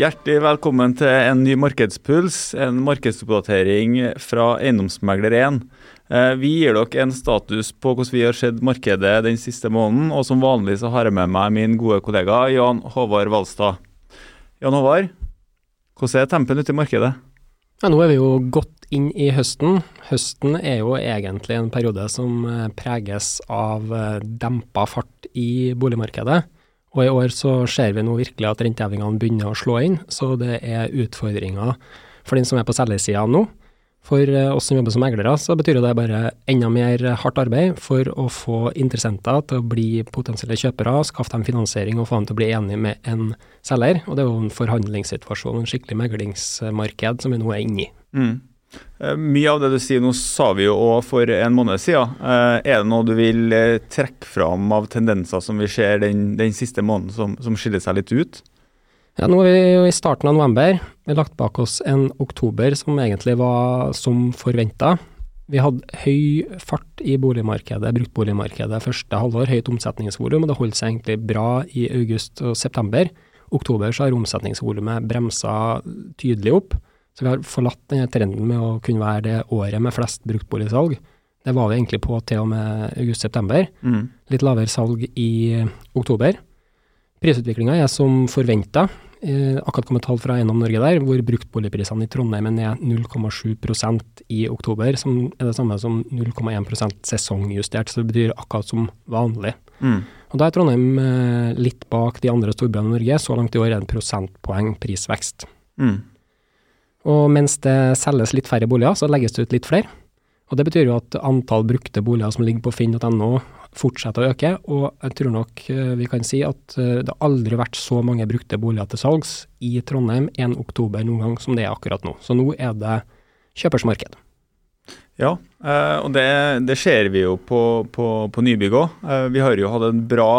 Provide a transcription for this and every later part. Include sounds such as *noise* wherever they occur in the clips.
Hjertelig velkommen til en ny markedspuls, en markedsoppdatering fra Eiendomsmegler1. Eh, vi gir dere en status på hvordan vi har sett markedet den siste måneden, og som vanlig så har jeg med meg min gode kollega Jan Håvard Valstad. Jan Håvard, hvordan er tempen ute i markedet? Ja, nå er vi jo godt inn i høsten. Høsten er jo egentlig en periode som eh, preges av eh, dempa fart i boligmarkedet. Og i år så ser vi nå virkelig at rentehevingene begynner å slå inn, så det er utfordringer for den som er på selgersida nå. For eh, oss som jobber som meglere, så betyr det bare enda mer hardt arbeid for å få interessenter til å bli potensielle kjøpere, skaffe dem finansiering og få dem til å bli enige med en selger. Og det er jo en forhandlingssituasjon, en skikkelig meglingsmarked som vi nå er inne i. Mm. Eh, mye av det du sier nå sa vi jo òg for en måned siden. Eh, er det noe du vil eh, trekke fram av tendenser som vi ser den, den siste måneden som, som, skiller seg litt ut? Ja, Nå er vi jo i starten av november. Vi har lagt bak oss en oktober som egentlig var som forventa. Vi hadde høy fart i boligmarkedet, bruktboligmarkedet første halvår, høyt omsetningsvolum, og det holdt seg egentlig bra i august og september. Oktober så har omsetningsvolumet bremsa tydelig opp. Så vi har forlatt denne trenden med å kunne være det året med flest bruktboligsalg. Det var vi egentlig på til og med august-september. Mm. Litt lavere salg i oktober. Prisutviklinga er som forventa. Eh, akkurat kommet tall fra Eiendom Norge der, hvor bruktboligprisene i Trondheim er ned 0,7% i oktober, som er det samme som 0,1% sesongjustert. Så det betyr akkurat som vanlig. Mm. Og Da er Trondheim eh, litt bak de andre storbyene i Norge. Så langt i år er det en prosentpoeng prisvekst. Mm. Og mens det selges litt færre boliger, så legges det ut litt flere. Og Det betyr jo at antall brukte boliger som ligger på finn.no fortsetter å øke, og jeg tror nok eh, vi kan si at det det har aldri vært så mange brukte boliger til salgs i Trondheim 1. oktober noen gang som det er akkurat nå. Så nå er det kjøpersmarked. Ja, eh, og det, det ser vi jo på, på, på nybygg òg. Vi har jo hatt bra,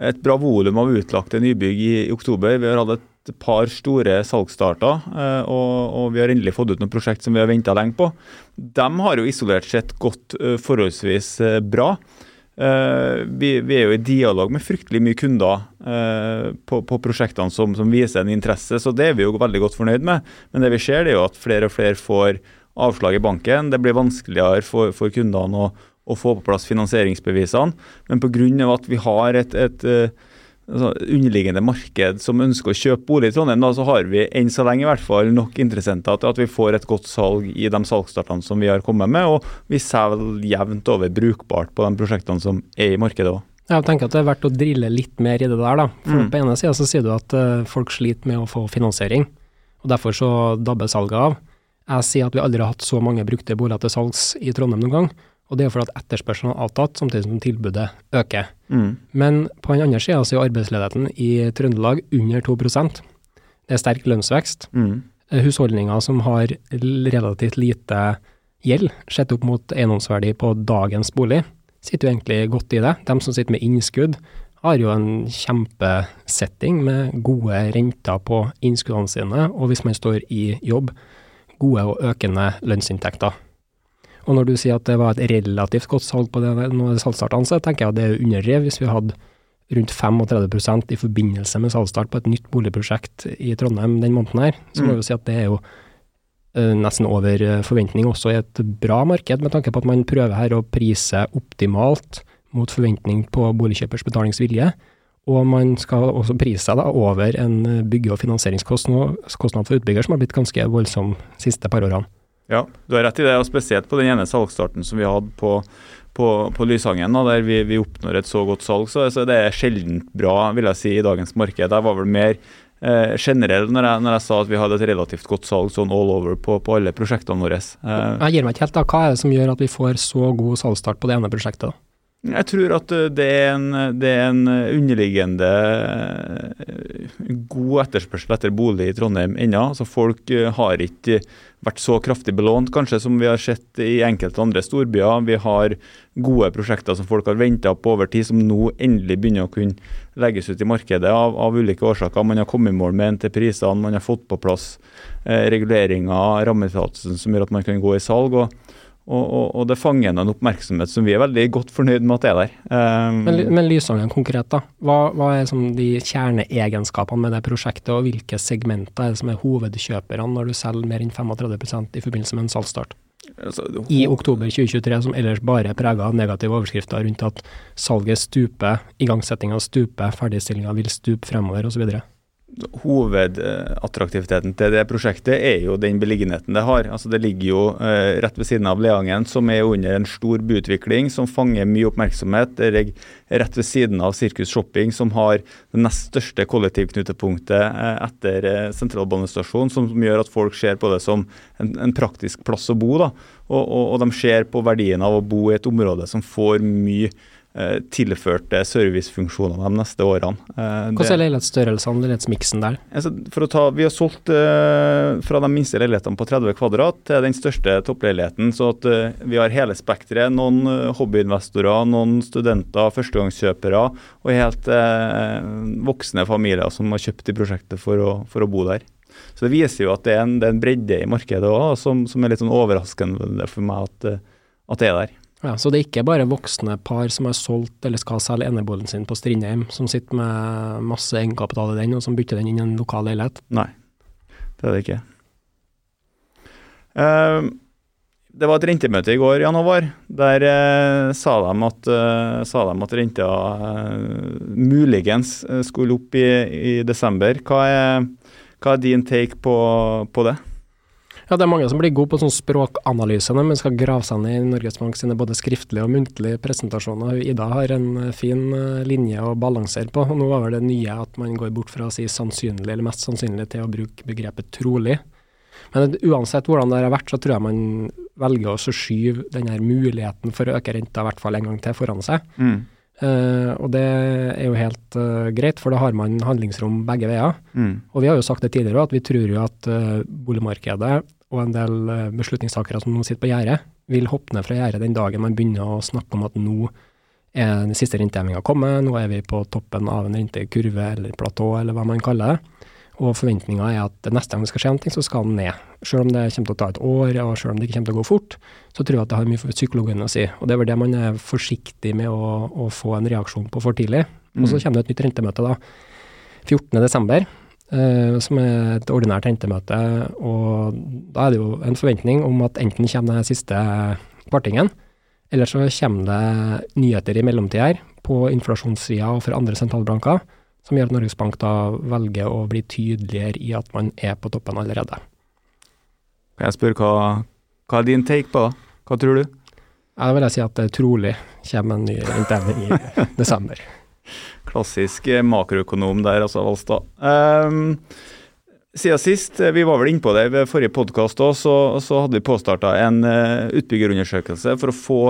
et bra volum av utlagte nybygg i, i oktober. Vi har hatt et et par store salgsstarter, eh, og, og, vi har endelig fått ut noen prosjekt som vi har venta lenge på. De har jo isolert sett gått eh, forholdsvis eh, bra. Vi, vi, er jo i dialog med fryktelig mye kunder på, på prosjektene som, som, viser en interesse, så det er vi jo veldig godt fornøyd med. Men det vi ser, det er jo at flere og flere får avslag i banken. Det blir vanskeligere for, for kundene å, å, få på plass finansieringsbevisene. Men pga. at vi har et, et, underliggende marked som ønsker å kjøpe bolig i Trondheim, da, så har vi enn så lenge i hvert fall nok interessenter til at vi får et godt salg i de salgsstartene som vi har kommet med, og vi selger jevnt over brukbart på de prosjektene som er i markedet òg. Jeg tenker at det er verdt å drille litt mer i det der. da. For mm. På ene sida så sier du at uh, folk sliter med å få finansiering, og derfor så dabber salget av. Jeg sier at vi aldri har hatt så mange brukte boliger til salgs i Trondheim noen gang. Og det er fordi at etterspørselen har avtatt, samtidig som tilbudet øker. Mm. Men på den andre sida så er arbeidsledigheten i Trøndelag under 2% Det er sterk lønnsvekst. Mm. Eh, husholdninger som har relativt lite gjeld, sett opp mot eiendomsverdi på dagens bolig, sitter jo egentlig godt i det. De som sitter med innskudd, har jo en kjempesetting med gode renter på innskuddene sine, og hvis man står i jobb, gode og økende lønnsinntekter. Og når du sier at det var et relativt godt salg på det, noen salgsstartene, så tenker jeg at det er underdrevet Hvis vi hadde rundt 35% i forbindelse med salgsstart på et nytt boligprosjekt i Trondheim den måneden her, så må vi jo si at det er jo uh, nesten over eh, forventning også i et bra marked, med tanke på at man prøver her å prise optimalt mot forventning på boligkjøpers betalingsvilje. Og man skal også prise seg da over en bygge- og finansieringskostnad for utbygger som har blitt ganske voldsom de siste par årene. Ja, du har rett i det, og spesielt på den ene salgsstarten som vi hadde på, på, på Lysangen, der vi, vi, oppnår et så godt salg. Så, så det er sjeldent bra vil jeg si, i dagens marked. Jeg var vel mer eh, generell når jeg, når jeg, sa at vi hadde et relativt godt salg sånn all over på, på alle prosjektene våre. Eh, jeg gir meg ikke helt da, Hva er det som gjør at vi får så god salgsstart på det ene prosjektet? da? Jeg tror at eh, det er en, det er en underliggende eh, god etterspørsel etter bolig i Trondheim ennå. Altså folk har ikke vært så kraftig belånt kanskje som vi har sett i enkelte andre storbyer. Vi har gode prosjekter som folk har venta på over tid, som nå endelig begynner å kunne legges ut i markedet av, av ulike årsaker. Man har kommet i mål med NT-prisene, man har fått på plass eh, reguleringer, rammetillatelsen som gjør at man kan gå i salg. og og, og, og det fanger en oppmerksomhet som vi er veldig godt fornøyd med at det er der. Um, men, men Lysangen konkret, da. Hva, hva er som de kjerneegenskapene med det prosjektet, og hvilke segmenter er det som er hovedkjøperne når du selger mer enn 35% i forbindelse med en salgsstart? Altså, I oktober 2023, som ellers bare er prega av negative overskrifter rundt at salget stuper, igangsettinga stuper, ferdigstillinga vil stupe fremover osv hovedattraktiviteten til det prosjektet er jo den beliggenheten det har. Altså Det ligger jo eh, rett ved siden av Leangen, som er under en stor byutvikling, som fanger mye oppmerksomhet. Det ligger rett ved siden av Sirkus Shopping, som har det nest største kollektivknutepunktet eh, etter eh, sentralbanestasjonen, som, gjør at folk ser på det som en, en praktisk plass å bo. da, og, og, og de ser på verdien av å bo i et område som får mye tilførte servicefunksjoner de neste årene. Eh, Hvordan er leilighetsstørrelsen, leilighetsmiksen der? Altså, ta, vi har solgt uh, fra de minste leilighetene på 30 kvadrat til den største toppleiligheten. Så at uh, vi har hele spekteret. Noen hobbyinvestorer, noen studenter, førstegangskjøpere og helt voksne familier som har kjøpt i prosjektet for å, for å, bo der. Så det viser jo at det er en, det er en bredde i markedet òg, som, som, er litt sånn overraskende for meg at, at det er der. Ja, Så det er ikke bare voksne par som har solgt eller skal selge eneboligen sin på Strindheim, som sitter med masse egenkapital i den, og som bytter den inn i en lokal leilighet? Nei, det er det ikke. Uh, det var et rentemøte i går, Jan Håvard. Der uh, sa, de at, uh, sa de at renta eh, muligens skulle opp i, i desember. Hva er, hva er, din take på, på det? Ja, det er mange som blir gode på sånn språkanalyse når man skal grave seg ned i Norges Bank sine både skriftlige og muntlige presentasjoner. Ida har en eh, fin eh, linje å balansere på. og Nå var vel det nye at man går bort fra å si sannsynlig eller mest sannsynlig til å bruke begrepet trolig. Men uansett hvordan det har vært, så tror jeg man velger å skyve denne muligheten for å øke renta i hvert fall en gang til foran seg. Mm. Uh, og det er jo helt uh, greit, for da har man handlingsrom begge veier. Mm. Og vi har jo sagt det tidligere at vi tror jo at uh, boligmarkedet og en del uh, beslutningstakere som nå sitter på gjerdet, vil hoppe ned fra gjerdet den dagen man begynner å snakke om at nå er den siste rentehevinga kommet, nå er vi på toppen av en rentekurve eller platå, eller hva man kaller det. Og forventninga er at neste gang det skal skje noe, så skal den ned. Selv om det kommer til å ta et år, og selv om det ikke kommer til å gå fort, så tror jeg at det har mye for psykologien å si. Og det er vel det man er forsiktig med å, å få en reaksjon på for tidlig. Og så mm. kommer det et nytt rentemøte da, 14.12., eh, som er et ordinært hentemøte. Og da er det jo en forventning om at enten kommer den siste partingen, eller så kommer det nyheter i mellomtida her på inflasjonssida og for andre sentralbanker som gjør at Norges Bank da velger å bli tydeligere i at man er på toppen allerede. Kan jeg spørre hva, hva er din take på det? Hva tror du? Da vil jeg si at det trolig kommer en ny inntegning i *laughs* desember. Klassisk eh, makroøkonom der, altså, Valstad. Um, siden sist, eh, vi var vel inne på det ved forrige podkast òg, så, så, hadde vi påstarta en uh, utbyggerundersøkelse for å få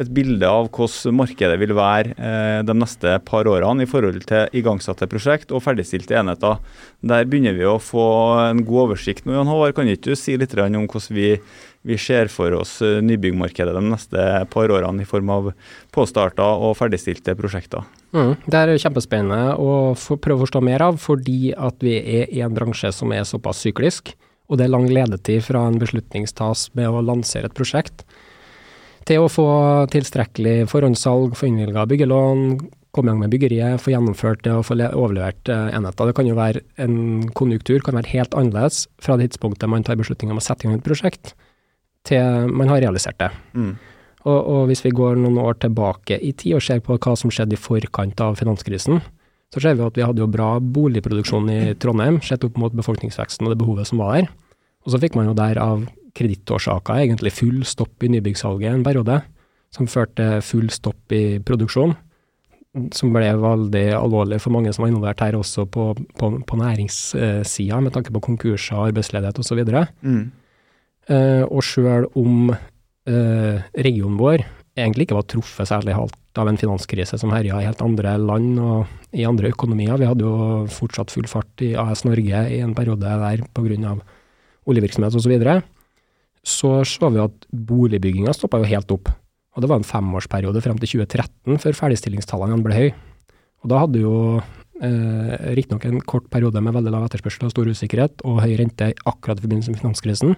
et bilde av hvordan markedet vil være eh, de neste par årene i forhold til igangsatte prosjekt og ferdigstilte enheter. Der begynner vi å få en god oversikt nå. Jan Håvard, kan ikke du si litt om hvordan vi, vi ser for oss eh, nybyggmarkedet de neste par årene i form av påstarta og ferdigstilte prosjekter? Mm, det er kjempespennende å prøve å forstå mer av, fordi at vi er i en bransje som er såpass syklisk. Og det er lang ledetid fra en beslutningstas med å lansere et prosjekt til å få tilstrekkelig forhåndssalg, få innvilga byggelån, komme i gang med byggeriet, få gjennomført det og få overlevert eh, enheter. Det kan jo være en konjunktur kan være helt annerledes fra det tidspunktet man tar beslutning om å sette i gang et prosjekt, til man har realisert det. Mm. Og, og, hvis vi går noen år tilbake i tid og ser på hva som skjedde i forkant av finanskrisen, så ser vi at vi hadde jo bra boligproduksjon i Trondheim, sett opp mot befolkningsveksten og det behovet som var der. Og så fikk man jo der av kredittårsaker egentlig full stopp i nybyggsalget en periode, som førte full stopp i produksjon. Som ble veldig alvorlig for mange som var involvert her, også på, på, på næringssida, med tanke på konkurser, arbeidsledighet osv. Mm. Uh, og sjøl om uh, regionen vår egentlig ikke var truffet særlig halvt av en finanskrise som herja i helt andre land og i andre økonomier. Vi hadde jo fortsatt full fart i AS Norge i en periode der pga. oljevirksomhet osv så så vi at boligbygginga stoppa jo helt opp. Og det var en femårsperiode frem til 2013 før ferdigstillingstallene ble høye. Og da hadde jo eh, riktignok en kort periode med veldig lav etterspørsel og stor usikkerhet og høy rente akkurat i forbindelse med finanskrisen,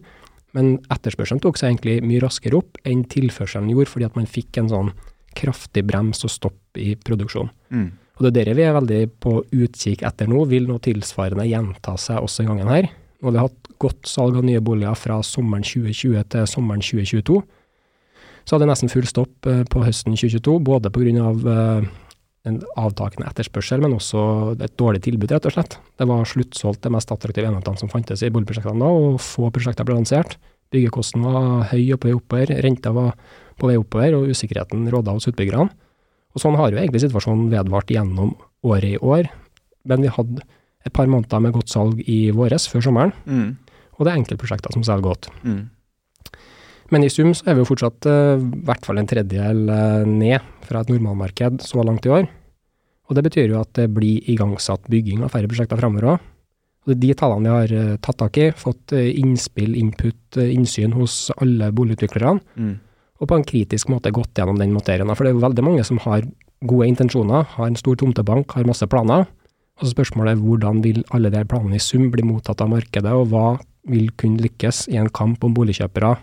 Men etterspørselen tok seg egentlig mye raskere opp enn tilførselen gjorde, fordi at man fikk en sånn kraftig brems og stopp i produksjonen. Mm. Og det er det vi er veldig på utkikk etter nå. Vil noe tilsvarende gjenta seg også denne gangen her? Nå har vi hatt godt salg av nye boliger fra sommeren 2020 til sommeren 2022. Så hadde det nesten full stopp eh, på høsten 2022, både pga. Uh, en avtakende etterspørsel, men også et dårlig tilbud, rett og slett. Det var sluttsolgt de mest attraktive enhetene som fantes i boligprosjektene da, og få prosjekter ble lansert. Byggekosten var høy og på vei oppover, renta var på vei oppover, og usikkerheten råda hos utbyggerne. Og sånn har jo egentlig situasjonen vedvart gjennom året i år, men vi hadde et par måneder med godt salg i våres, før sommeren, Mm. og det er enkeltprosjekter som selger godt. Mm. Men i sum så er vi jo fortsatt i i hvert fall en tredjedel uh, ned fra et normalmarked så langt i år. Og det betyr jo at det blir igangsatt bygging av færre prosjekter framover òg. Og det er de tallene vi har eh, tatt tak i, fått eh, innspill, input, eh, innsyn hos alle boligutviklerne, Mm. og på en kritisk måte gått gjennom den materien. For det er jo veldig mange som har gode intensjoner, har en stor tomtebank, har masse planer. Og så spørsmålet er hvordan vil alle de planene i sum bli mottatt av markedet, og hva vil kunne lykkes i en kamp om boligkjøpere,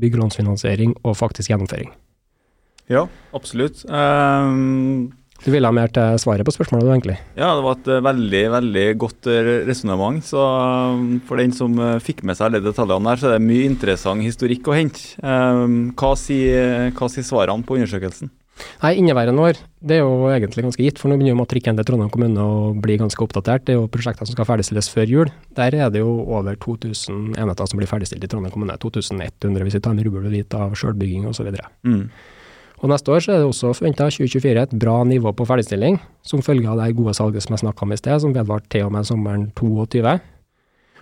byggelånsfinansiering og faktisk gjennomføring. Ja, absolutt. Um, Du ville ha mer til svaret på spørsmålet, du, egentlig? ja, det var et eh, veldig, veldig godt uh, resonnement. Så ehm, for den som eh, fikk med seg alle detaljene der, så er det mye interessant historikk å hente. Um, hva, sier, hva sier svarene på undersøkelsen? Nei, inneværende år, det er jo egentlig ganske gitt, for nå begynner jo matrikken til Trondheim kommune å bli ganske oppdatert. Det er jo prosjekter som skal ferdigstilles før jul. Der er det jo over 2000 enheter som blir ferdigstilt i Trondheim kommune. 2100 hvis vi tar med rubbel og hvit av sjølbygging osv. Mm. Og neste år så er det også forventa 2024 et bra nivå på ferdigstilling, som følge av det gode salget som jeg snakka om i sted, som vedvarte til og med sommeren 22.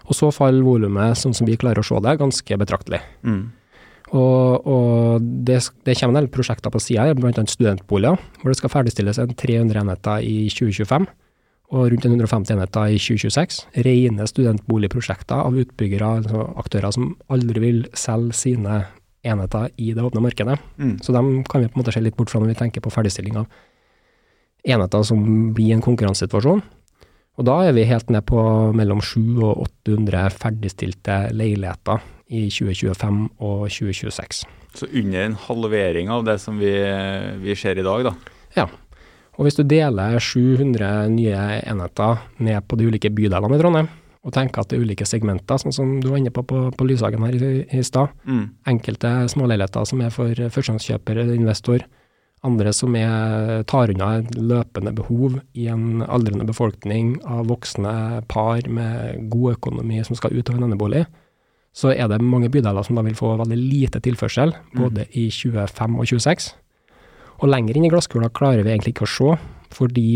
Og så faller volumet, sånn som vi klarer å se det, ganske betraktelig. Mm. Og, og det, det kommer en del prosjekter på sida bl.a. studentboliger, hvor det skal ferdigstilles en 300 enheter i 2025 og rundt en 150 enheter i 2026. Rene studentboligprosjekter av utbyggere, altså aktører som aldri vil selge sine enheter i det åpne markedet. Mm. Så dem kan vi på en måte se litt bort fra når vi tenker på ferdigstilling av enheter som blir en konkurransesituasjon. Og da er vi helt ned på mellom 700 og 800 ferdigstilte leiligheter i 2025 og 2026. Så under en halvering av det som vi, vi ser i dag, da. Ja. Og hvis du deler 700 nye enheter ned på de ulike bydelene i Trondheim, og tenker at det er ulike segmenter, sånn som du var inne på på, på Lyshagen her i, i stad, Mm. enkelte småleiligheter som er for førstegangskjøper eller investor, andre som er, tar unna løpende behov i en aldrende befolkning av voksne par med god økonomi som skal ut av en enebolig, så er det mange bydeler som da vil få veldig lite tilførsel, både i 25 og 26. Og lenger inn i glasskula klarer vi egentlig ikke å se, fordi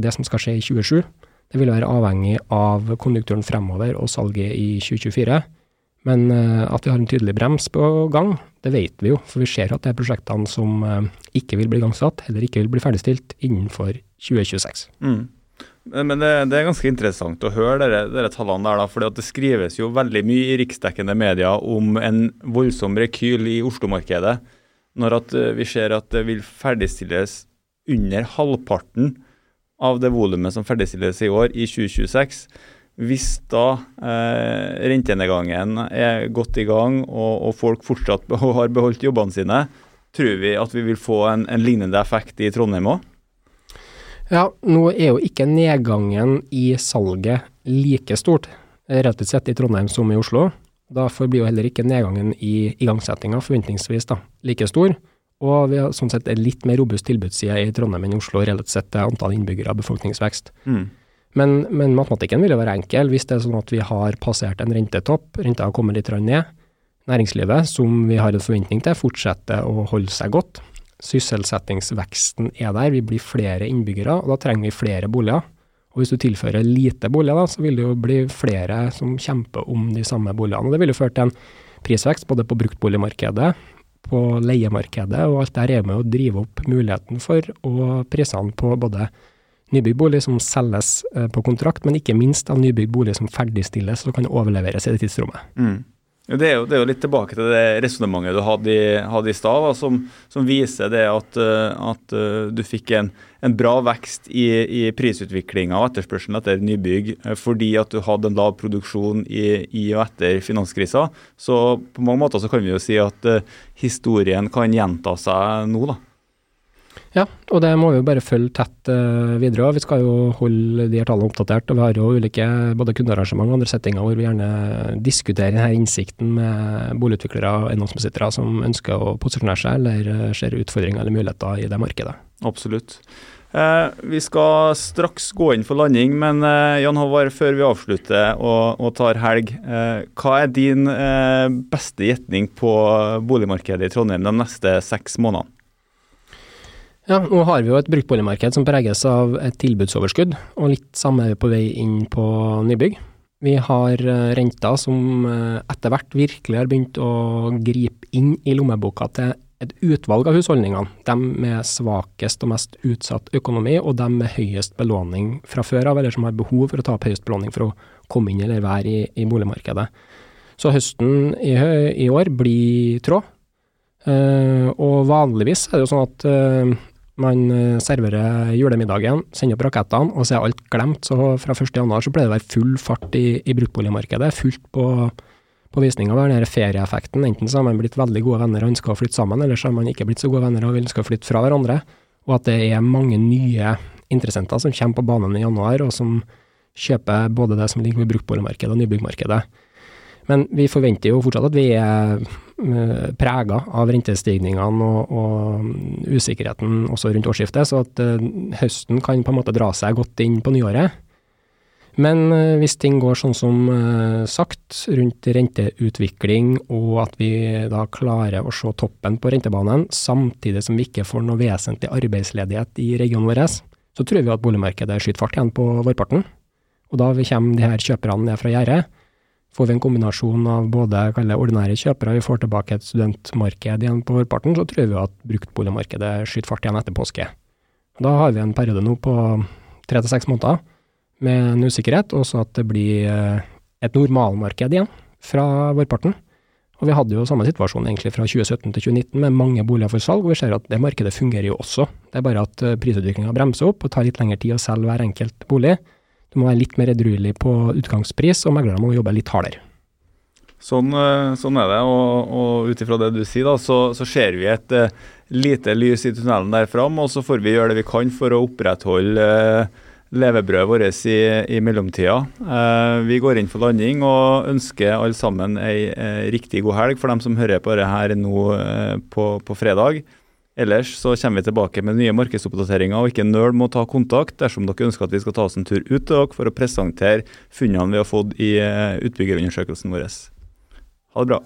det som skal skje i 27, det vil være avhengig av konjunkturen fremover og salget i 2024. Men eh, at vi har en tydelig brems på gang, det vet vi jo, for vi ser at det er prosjektene som eh, ikke vil bli igangsatt, eller ikke vil bli ferdigstilt innenfor 2026. Mm. Men det, det er ganske interessant å høre dere, dere tallene der, da, fordi det skrives jo veldig mye i riksdekkende media om en voldsom rekyl i Oslo-markedet, når eh, vi ser at det vil ferdigstilles under halvparten av det volumet som ferdigstilles i år, i 2026. Hvis da eh, rentenedgangen er godt i gang, og, og folk fortsatt *laughs* har beholdt jobbene sine, tror vi at vi vil få en, en lignende effekt i Trondheim òg? Ja, nå er jo ikke nedgangen i salget like stort, rett og slett i Trondheim som i Oslo. Derfor blir jo heller ikke nedgangen i igangsettinga forventningsvis da, like stor. Og vi har sånn sett en litt mer robust tilbudsside i Trondheim enn Oslo, relativt sett til antall innbyggere og befolkningsvekst. Mm. Men, men matematikken vil jo være enkel hvis det er sånn at vi har passert en rentetopp, renta har kommet litt ned. Næringslivet, som vi har en forventning til, fortsetter å holde seg godt. Sysselsettingsveksten er der, vi blir flere innbyggere, og da trenger vi flere boliger. Og hvis du tilfører lite boliger, da, så vil det jo bli flere som kjemper om de samme boligene. Og det vil jo føre til en prisvekst både på bruktboligmarkedet, på leiemarkedet, og alt der er med å drive opp muligheten for og prisene på både nybygd bolig som selges eh, på kontrakt, men ikke minst av nybygd bolig som ferdigstilles og kan overleveres i det tidsrommet. Mm. Det er, jo, det er, jo, litt tilbake til det resonnementet du hadde i, hadde i stad, som, som, viser det at, eh, at uh, du fikk en, en, bra vekst i, i prisutviklinga og etterspørselen etter nybygg uh, fordi at du hadde en lav produksjon i, i og etter finanskrisa. Så på mange måter så kan vi jo si at historien kan gjenta seg nå, da. Ja, og det må vi jo bare følge tett uh, videre. Vi skal jo holde de her tallene oppdatert. og Vi har jo ulike både kundearrangement og andre settinger hvor vi gjerne diskuterer denne innsikten med boligutviklere og eiendomsbesittere som ønsker å posisjonere seg eller eh, ser utfordringer eller muligheter i det markedet. Absolutt. Eh, vi skal straks gå inn for landing, men eh, Jan Håvard, før vi avslutter og, og tar helg. Eh, hva er din eh, beste gjetning på boligmarkedet i Trondheim de neste seks månedene? Ja, nå har vi jo et bruktboligmarked som preges av et tilbudsoverskudd, og litt samme på vei inn på nybygg. Vi har eh, renter som eh, etter hvert virkelig har begynt å gripe inn i lommeboka til et utvalg av husholdningene. De med svakest og mest utsatt økonomi, og de med høyest belåning fra før av, eller som har behov for å ta opp høyest belåning for å komme inn eller være i, i boligmarkedet. Så høsten i, i år blir tråd. Uh, og vanligvis er det jo sånn at man eh, serverer julemiddagen, sender opp rakettene, og så er alt glemt. Så fra 1.1 så pleier det å være full fart i, i bruktboligmarkedet. Fullt på, på visninga. Den er ferieeffekten. Enten så har man blitt veldig gode venner og ønsker å flytte sammen, eller så har man ikke blitt så gode venner og ønsker å flytte fra hverandre. Og at det er mange nye interessenter som kommer på banen i januar, og som kjøper både det som ligger ved bruktboligmarkedet og nybyggmarkedet. Men vi forventer jo fortsatt at vi er eh, prega av rentestigningene og, og, usikkerheten også rundt årsskiftet, så at uh, høsten kan på en måte dra seg godt inn på nyåret. Men uh, hvis ting går sånn som sagt rundt renteutvikling, og at vi da klarer å se toppen på rentebanen, samtidig som vi ikke får noe vesentlig arbeidsledighet i regionen vår, så tror vi at boligmarkedet skyter fart igjen på vårparten. Og da kommer de her kjøperne ned fra gjerdet Får vi en kombinasjon av både ordinære kjøpere, vi får tilbake et studentmarked igjen på vårparten, så tror vi at bruktboligmarkedet skyter fart igjen etter påske. Da har vi en periode nå på tre til seks måneder med en usikkerhet, og så at det blir eh, et normalmarked igjen fra vårparten. Og vi hadde jo samme situasjon egentlig fra 2017 til 2019 med mange boliger for salg, og vi ser at det markedet fungerer jo også. Det er bare at eh, prisutviklinga bremser opp og tar litt lengre tid å selge hver enkelt bolig. Du må være litt mer edruelig på utgangspris, og meglerne må jobbe litt hardere. Sånn, eh, sånn er det, og, og ut ifra det du sier, da, så, så ser vi et uh, lite lys i tunnelen der fram, og så får vi gjøre det vi kan for å opprettholde uh, levebrødet vårt i, i mellomtida. Uh, vi går inn for landing og ønsker alle sammen ei riktig god helg for dem som hører på det her nå på, på fredag. Ellers så kommer vi tilbake med nye markedsoppdateringer, og ikke nøl med å ta kontakt dersom dere ønsker at vi skal ta oss en tur ut til dere for å presentere funnene vi har fått i eh, utbyggerundersøkelsen vår. Ha det bra.